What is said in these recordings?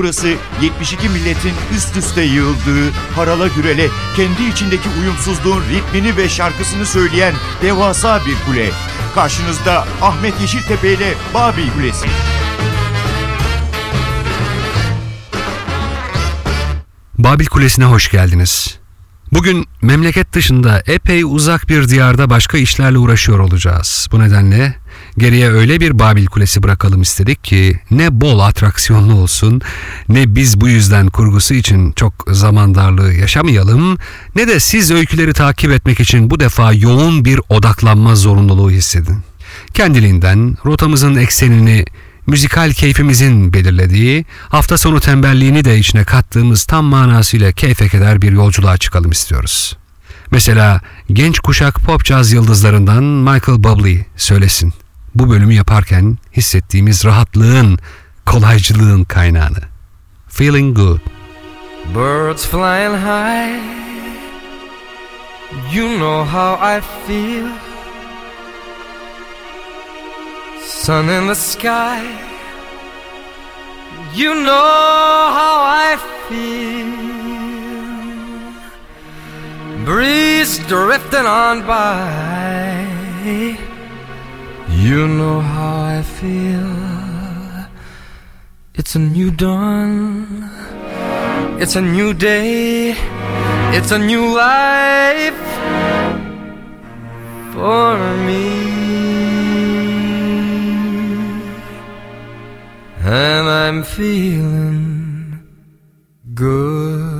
Burası 72 milletin üst üste yığıldığı, harala gürele, kendi içindeki uyumsuzluğun ritmini ve şarkısını söyleyen devasa bir kule. Karşınızda Ahmet Yeşiltepe ile Babil Kulesi. Babil Kulesi'ne hoş geldiniz. Bugün memleket dışında epey uzak bir diyarda başka işlerle uğraşıyor olacağız. Bu nedenle geriye öyle bir Babil Kulesi bırakalım istedik ki ne bol atraksiyonlu olsun ne biz bu yüzden kurgusu için çok zaman darlığı yaşamayalım ne de siz öyküleri takip etmek için bu defa yoğun bir odaklanma zorunluluğu hissedin. Kendiliğinden rotamızın eksenini müzikal keyfimizin belirlediği, hafta sonu tembelliğini de içine kattığımız tam manasıyla keyfe keder bir yolculuğa çıkalım istiyoruz. Mesela genç kuşak pop jazz yıldızlarından Michael Bublé söylesin. Bu bölümü yaparken hissettiğimiz rahatlığın, kolaycılığın kaynağını. Feeling good. Birds flying high, you know how I feel. Sun in the sky, you know how I feel. Breeze drifting on by, you know how I feel. It's a new dawn. It's a new day, it's a new life for me. And I'm feeling good.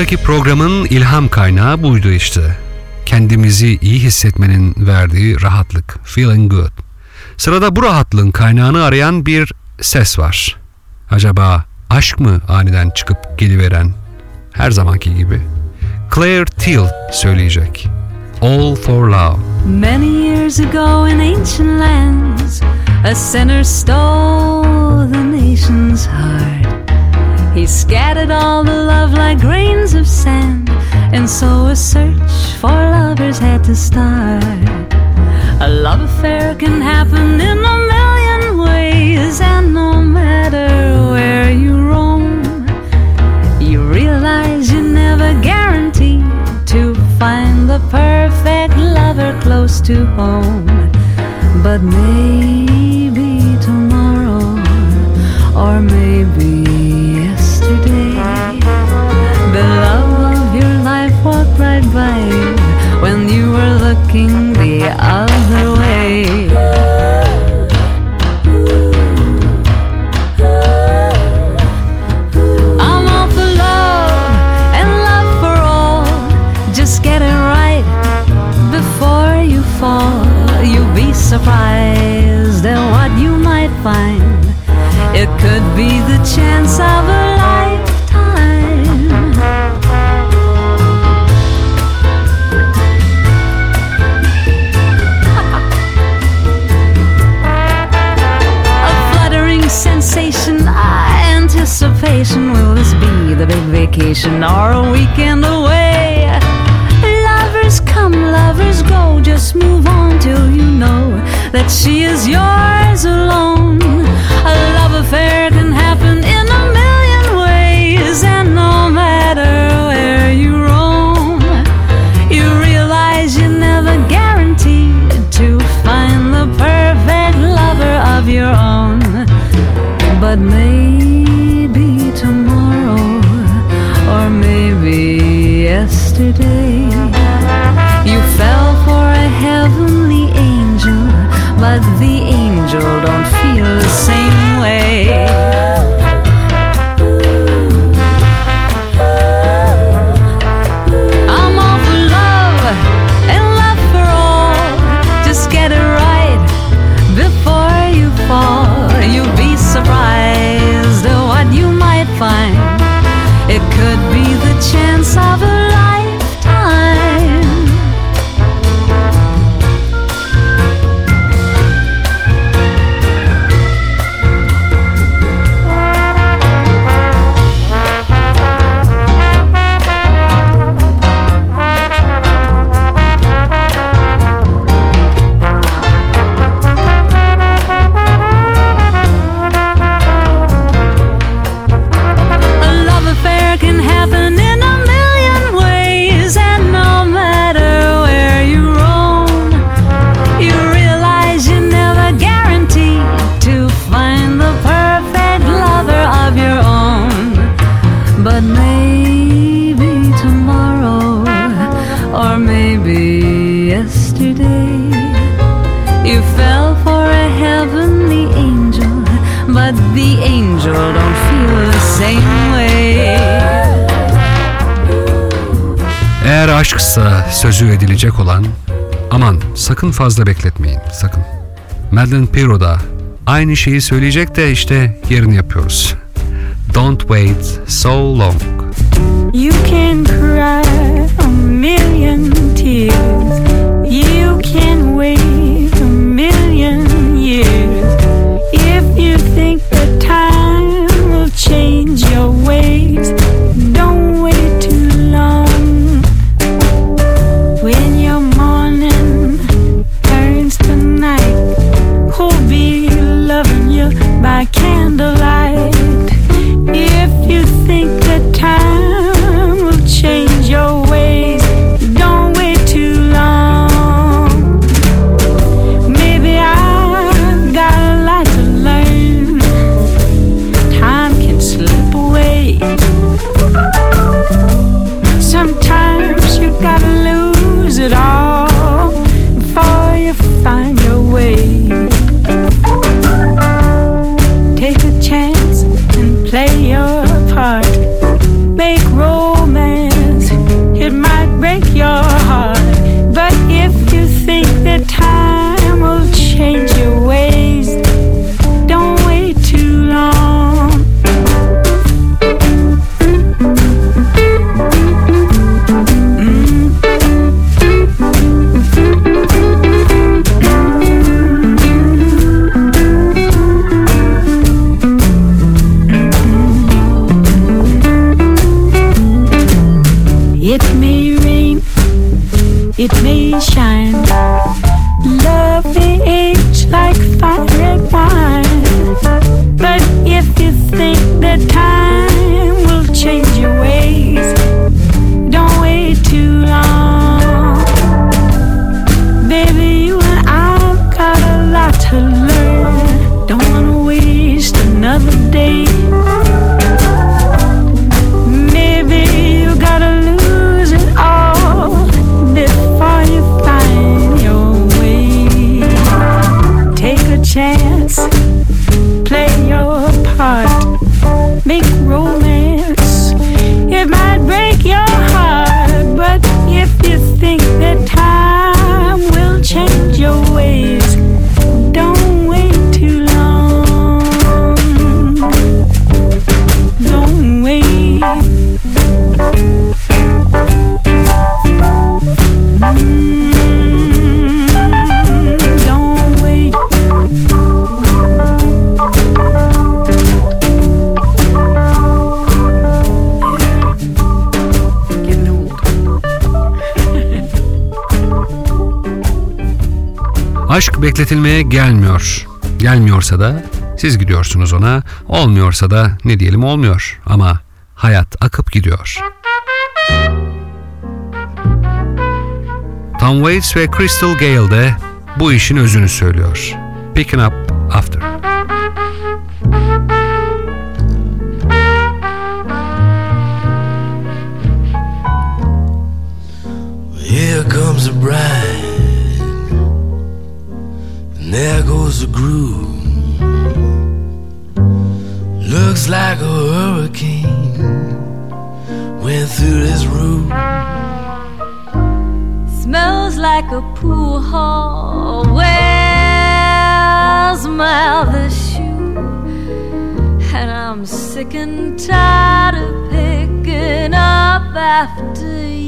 Bu haftaki programın ilham kaynağı buydu işte. Kendimizi iyi hissetmenin verdiği rahatlık, feeling good. Sırada bu rahatlığın kaynağını arayan bir ses var. Acaba Aşk mı aniden çıkıp geliveren? Her zamanki gibi. Claire Teal söyleyecek. All for Love. Many years ago in ancient lands, a sinner stole the nation's heart. He scattered all the love like grains of sand, and so a search for lovers had to start. A love affair can happen in a million ways, and no matter where you roam, you realize you're never guarantee to find the perfect lover close to home. But maybe tomorrow, or maybe looking the other way. I'm all for love and love for all. Just get it right before you fall. You'll be surprised at what you might find. It could be the chance of a anticipation. Will this be the big vacation or a weekend away? Lovers come, lovers go. Just move on till you know that she is yours alone. A love affair can happen in a million ways, and no matter where you roam, you realize you're never guaranteed to find the perfect lover of your own. But maybe yesterday, you fell for a heavenly angel, but the angel sakın fazla bekletmeyin sakın. Madeline Piro da aynı şeyi söyleyecek de işte yerini yapıyoruz. Don't wait so long. You can cry a million tears. It may shine. Love may age like fine red wine. But if you think that time Aşk bekletilmeye gelmiyor. Gelmiyorsa da siz gidiyorsunuz ona, olmuyorsa da ne diyelim olmuyor ama hayat akıp gidiyor. Tom Waits ve Crystal Gale de bu işin özünü söylüyor. Picking Up After. Here comes the bride, and there goes the groom. Looks like a hurricane went through this room. Smells like a pool hall. Where's my other shoe? And I'm sick and tired of picking up after you.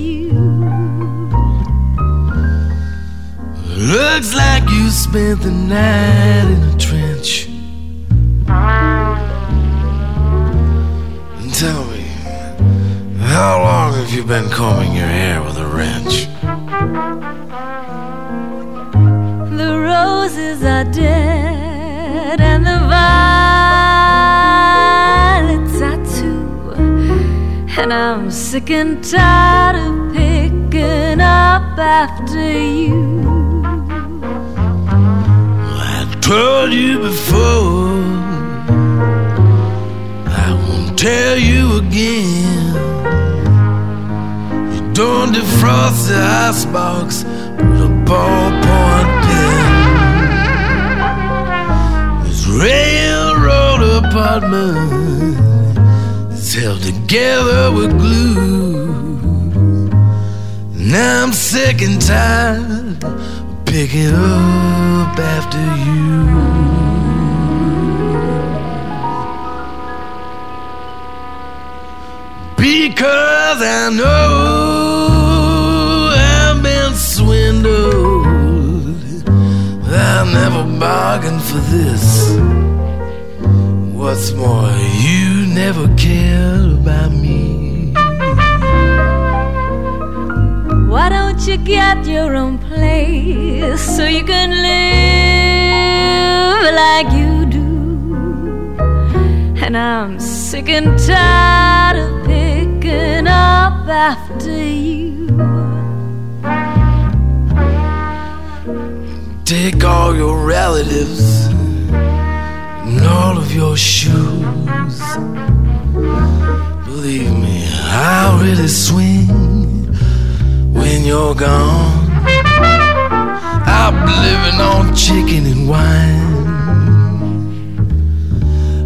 Looks like you spent the night in a trench. And tell me, how long have you been combing your hair with a wrench? The roses are dead and the violets are too. And I'm sick and tired of picking up after you. Told you before, I won't tell you again. You don't defrost the icebox with a ballpoint pen. This railroad apartment is held together with glue. Now I'm sick and tired of picking up after you. Because I know I've been swindled. I never bargained for this. What's more, you never cared about me. Why don't you get your own place so you can live like you do? And I'm sick and tired of picking up after you. Take all your relatives and all of your shoes. Believe me, I'll really swing when you're gone. I'll be living on chicken and wine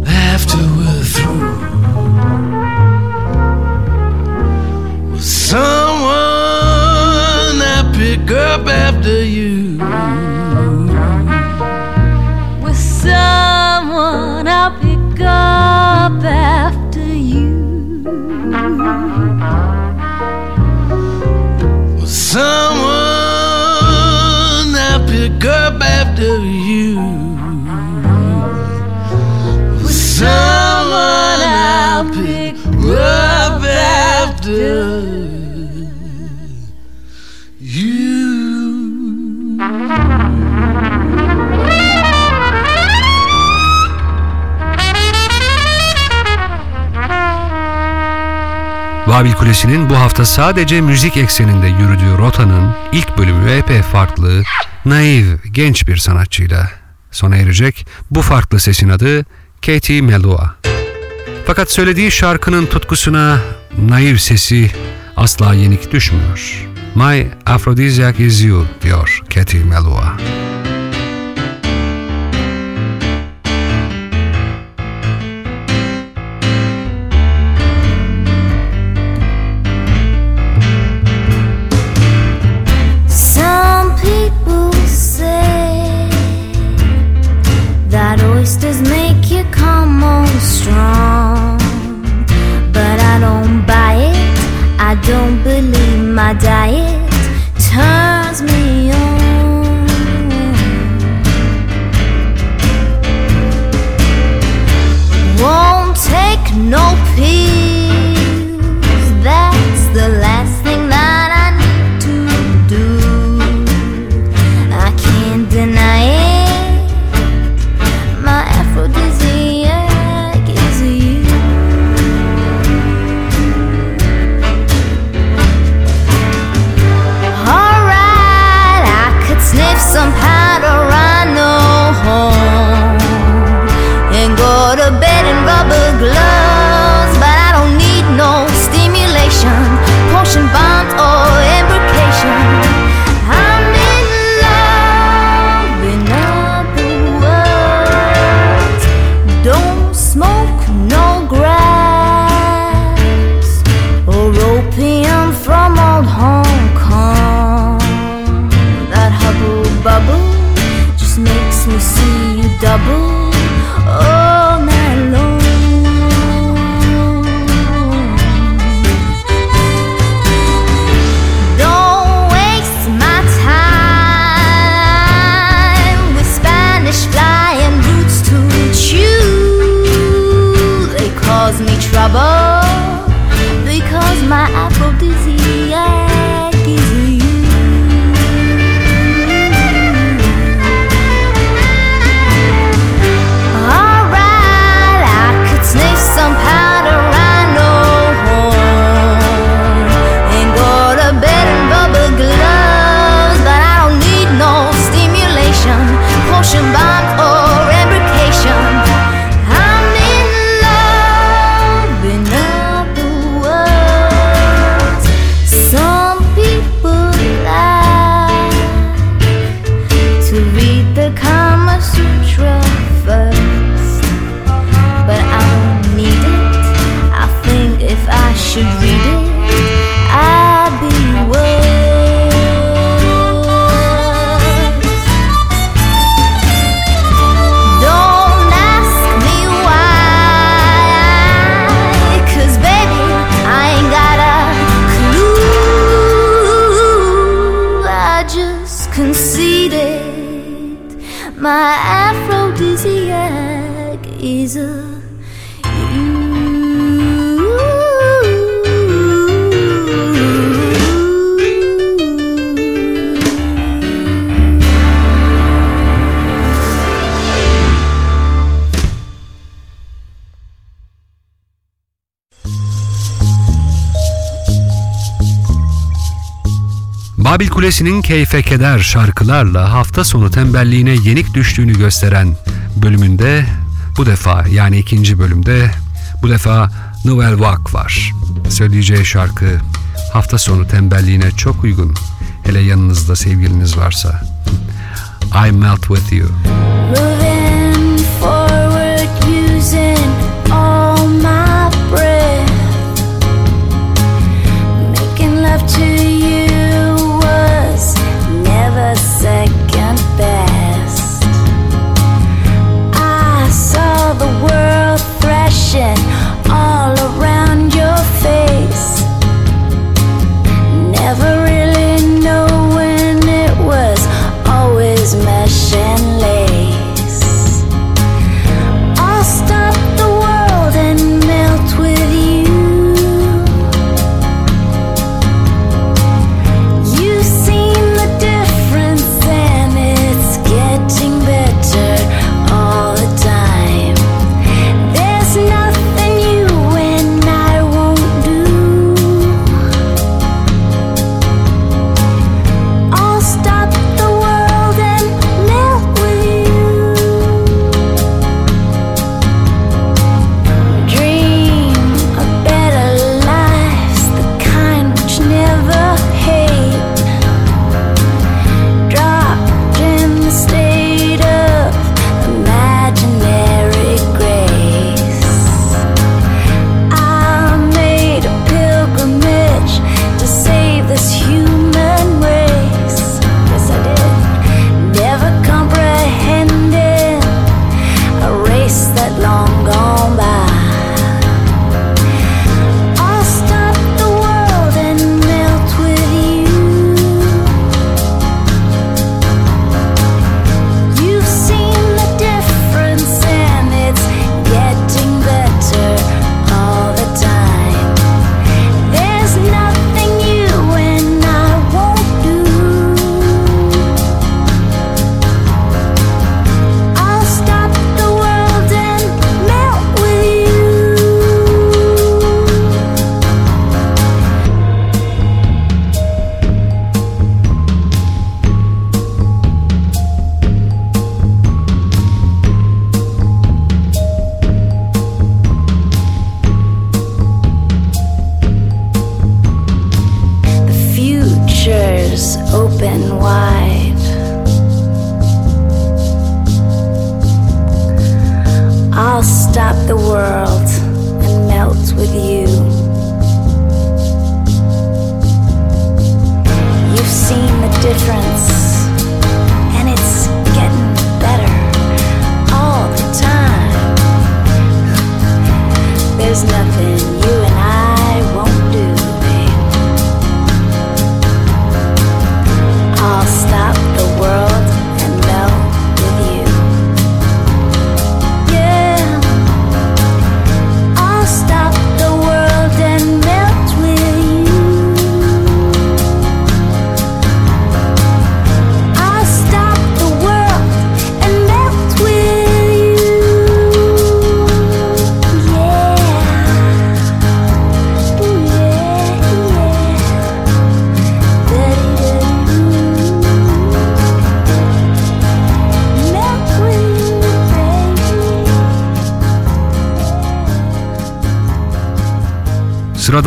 after we're through. With someone I pick up after you. Babil Kulesi'nin bu hafta sadece müzik ekseninde yürüdüğü rotanın ilk bölümü epey farklı, naif, genç bir sanatçıyla sona erecek. Bu farklı sesin adı Katie Melua. Fakat söylediği şarkının tutkusuna naif sesi asla yenik düşmüyor. My Aphrodisiac is you diyor Katie Melua. I don't believe my diet çevresinin keyfe keder şarkılarla hafta sonu tembelliğine yenik düştüğünü gösteren bölümünde bu defa yani ikinci bölümde bu defa Nouvelle Vague var. Söyleyeceği şarkı hafta sonu tembelliğine çok uygun. Hele yanınızda sevgiliniz varsa. I melt with you. Moving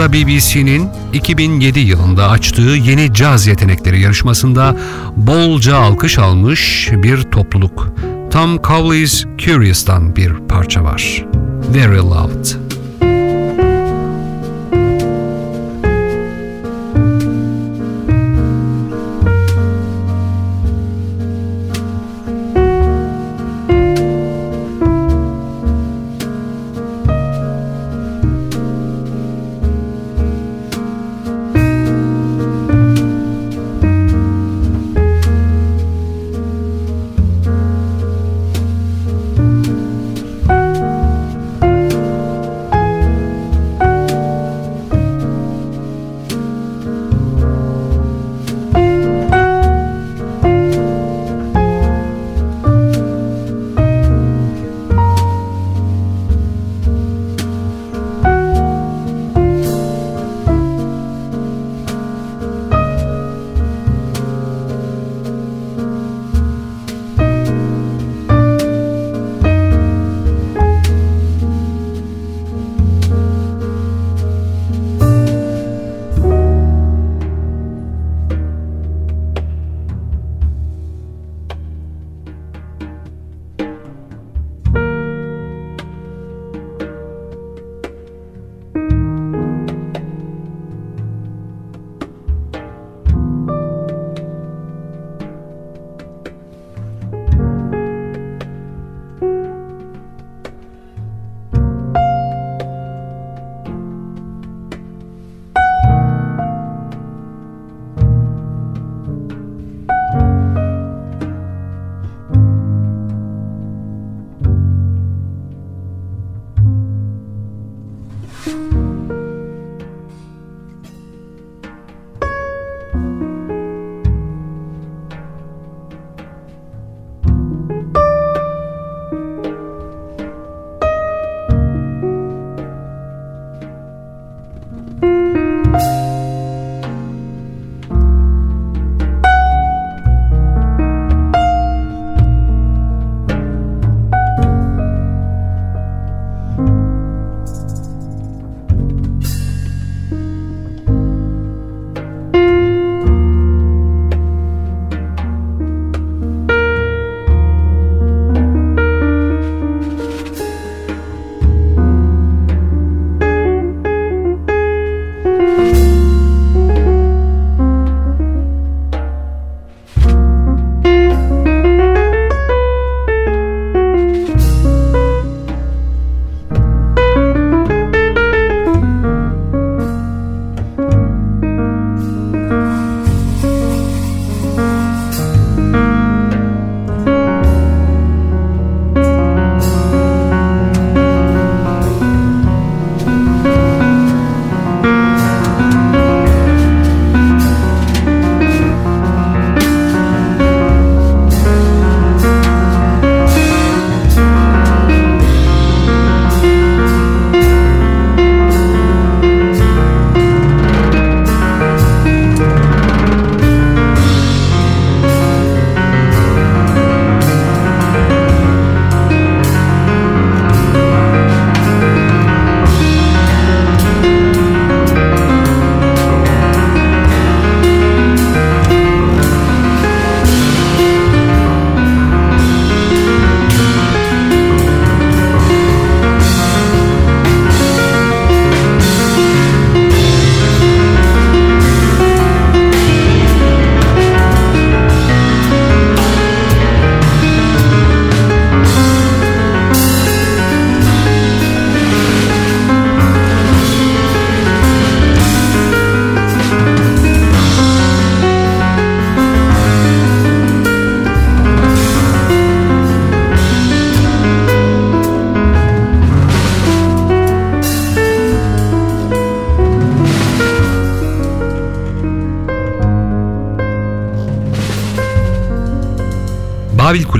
Kanada BBC'nin 2007 yılında açtığı yeni caz yetenekleri yarışmasında bolca alkış almış bir topluluk. Tom Cowley's Curious'tan bir parça var. Very Loud.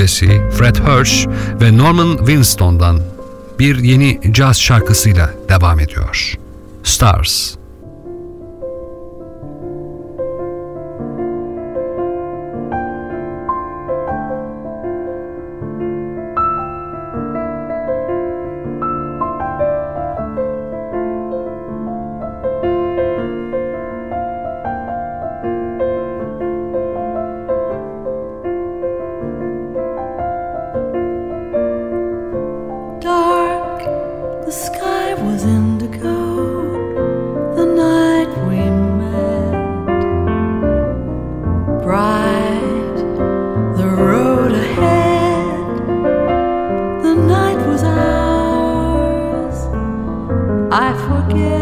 Kulesi, Fred Hirsch ve Norman Winston'dan bir yeni caz şarkısıyla devam ediyor. Stars I forget.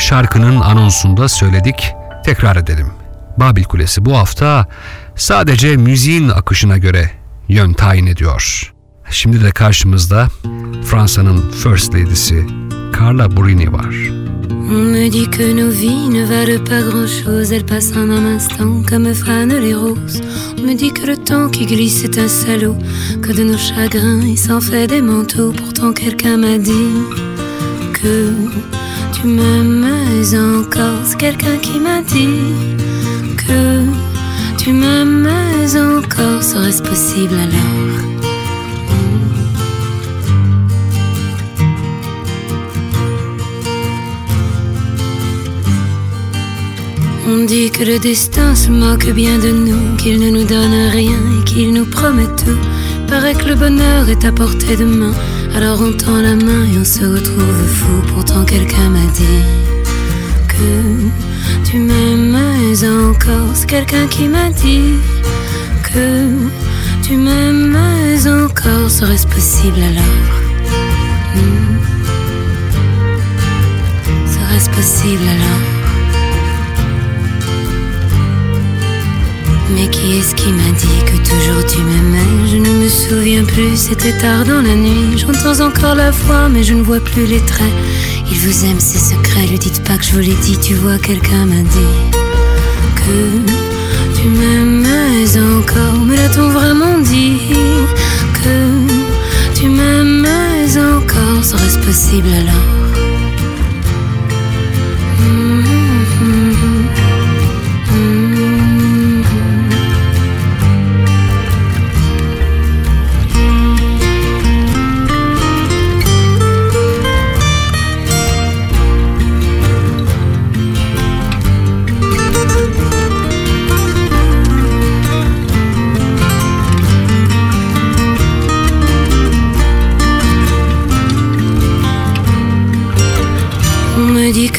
Şarkının anonsunda söyledik, tekrar edelim. Babil Kulesi bu hafta sadece müziğin akışına göre yön tayin ediyor. Şimdi de karşımızda Fransa'nın First Lady'si Carla Bruni var. On me dit que nos vies ne valent pas grand-chose, elles passent en un instant comme fanent les roses. On me dit que le temps qui glisse est un salaud, que de nos chagrins il s'en fait des manteaux. Pourtant quelqu'un m'a dit que tu m'aimes encore. C'est quelqu'un qui m'a dit que tu m'aimes encore. Serait-ce possible alors? On dit que le destin se moque bien de nous, qu'il ne nous donne rien et qu'il nous promet tout. Paraît que le bonheur est à portée de main, alors on tend la main et on se retrouve fou. Pourtant quelqu'un m'a dit que tu m'aimes encore. C'est quelqu'un qui m'a dit que tu m'aimes encore. Serait-ce possible alors? Hmm. Serait-ce possible alors? Mais qui est-ce qui m'a dit que toujours tu m'aimais? Je ne me souviens plus, c'était tard dans la nuit. J'entends encore la voix, mais je ne vois plus les traits. Il vous aime, c'est secret, lui dites pas que je vous l'ai dit. Tu vois, quelqu'un m'a dit que tu m'aimais encore. Mais l'a-t-on vraiment dit que tu m'aimais encore? Serait-ce possible alors?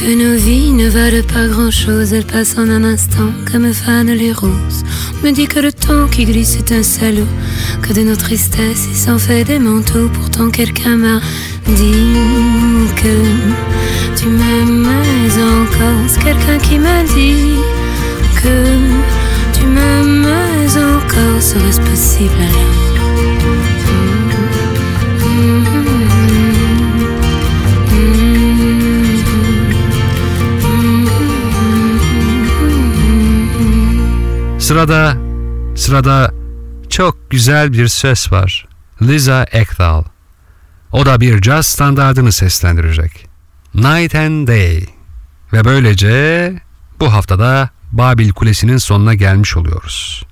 Que nos vies ne valent pas grand-chose, elles passent en un instant comme fanent les roses. Me dit que le temps qui glisse est un salaud, que de nos tristesses il s'en fait des manteaux. Pourtant quelqu'un m'a dit que tu m'aimes encore. C'est quelqu'un qui m'a dit que tu m'aimes encore. Serait-ce possible alors? Sırada, sırada çok güzel bir ses var. Liza Ekdahl. O da bir caz standardını seslendirecek. Night and Day. Ve böylece bu haftada Babil Kulesi'nin sonuna gelmiş oluyoruz.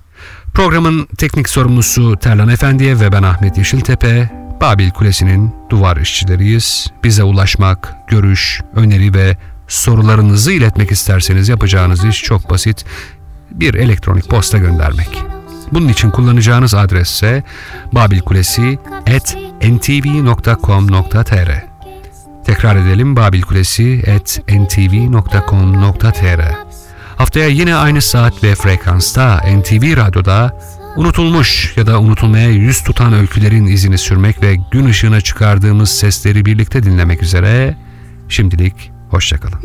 Programın teknik sorumlusu Terlan Efendi'ye ve ben Ahmet Yeşiltepe, Babil Kulesi'nin duvar işçileriyiz. Bize ulaşmak, görüş, öneri ve sorularınızı iletmek isterseniz yapacağınız iş çok basit. Bir elektronik posta göndermek. Bunun için kullanacağınız adres ise babilkulesi.ntv.com.tr Tekrar edelim babilkulesi.ntv.com.tr Haftaya yine aynı saat ve frekansta NTV Radyo'da unutulmuş ya da unutulmaya yüz tutan öykülerin izini sürmek ve gün ışığına çıkardığımız sesleri birlikte dinlemek üzere şimdilik hoşçakalın.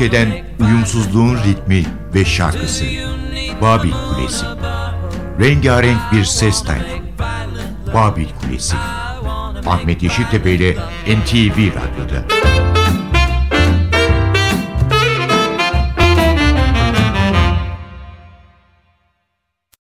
Ülkeden uyumsuzluğun ritmi ve şarkısı. Babil Kulesi. Rengarenk bir ses tayfı. Babil Kulesi. Ahmet Yeşiltepe ile NTV Radyo'da.